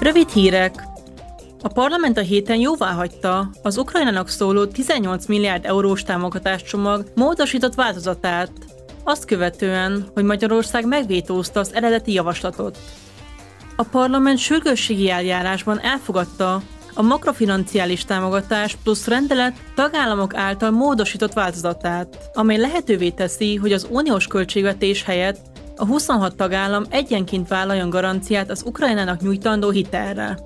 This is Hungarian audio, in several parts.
Rövid hírek. A parlament a héten jóvá hagyta az Ukrajnának szóló 18 milliárd eurós támogatáscsomag módosított változatát, azt követően, hogy Magyarország megvétózta az eredeti javaslatot. A parlament sürgősségi eljárásban elfogadta a makrofinanciális támogatás plusz rendelet tagállamok által módosított változatát, amely lehetővé teszi, hogy az uniós költségvetés helyett a 26 tagállam egyenként vállaljon garanciát az Ukrajnának nyújtandó hitelre.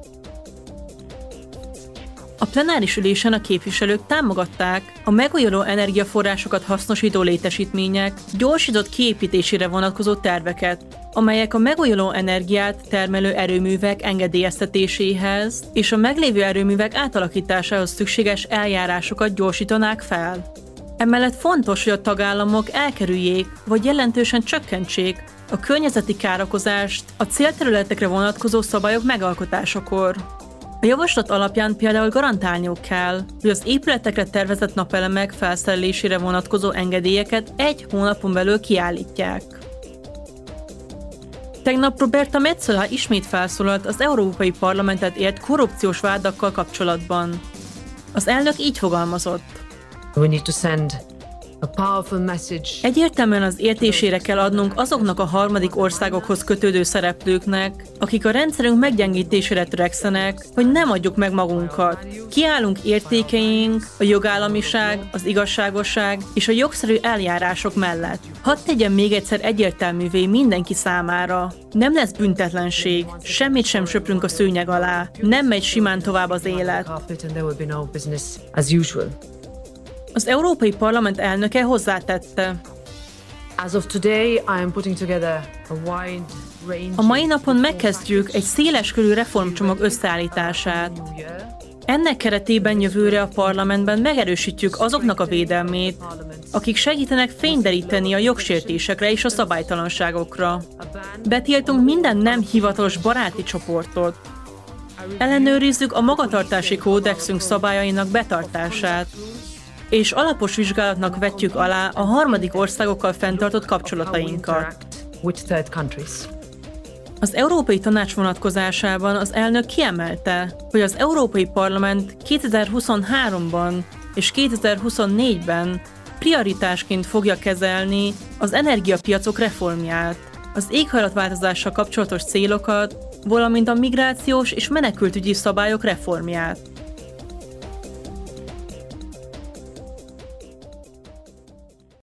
A plenáris ülésen a képviselők támogatták a megújuló energiaforrásokat hasznosító létesítmények gyorsított kiépítésére vonatkozó terveket, amelyek a megújuló energiát termelő erőművek engedélyeztetéséhez és a meglévő erőművek átalakításához szükséges eljárásokat gyorsítanák fel. Emellett fontos, hogy a tagállamok elkerüljék vagy jelentősen csökkentsék a környezeti károkozást a célterületekre vonatkozó szabályok megalkotásakor. A javaslat alapján például garantálniuk kell, hogy az épületekre tervezett napelemek felszerelésére vonatkozó engedélyeket egy hónapon belül kiállítják. Tegnap Roberta Metzola ismét felszólalt az Európai Parlamentet ért korrupciós vádakkal kapcsolatban. Az elnök így fogalmazott. We need to send Egyértelműen az értésére kell adnunk azoknak a harmadik országokhoz kötődő szereplőknek, akik a rendszerünk meggyengítésére törekszenek, hogy nem adjuk meg magunkat. Kiállunk értékeink, a jogállamiság, az igazságosság és a jogszerű eljárások mellett. Hadd tegyem még egyszer egyértelművé mindenki számára. Nem lesz büntetlenség, semmit sem söprünk a szőnyeg alá, nem megy simán tovább az élet. Az Európai Parlament elnöke hozzátette. As of today, I am putting together a wide a mai napon megkezdjük egy széleskörű reformcsomag összeállítását. Ennek keretében jövőre a parlamentben megerősítjük azoknak a védelmét, akik segítenek fényderíteni a jogsértésekre és a szabálytalanságokra. Betiltunk minden nem hivatalos baráti csoportot. Ellenőrizzük a magatartási kódexünk szabályainak betartását, és alapos vizsgálatnak vetjük alá a harmadik országokkal fenntartott kapcsolatainkat. Az Európai Tanács vonatkozásában az elnök kiemelte, hogy az Európai Parlament 2023-ban és 2024-ben prioritásként fogja kezelni az energiapiacok reformját, az éghajlatváltozással kapcsolatos célokat, valamint a migrációs és menekültügyi szabályok reformját.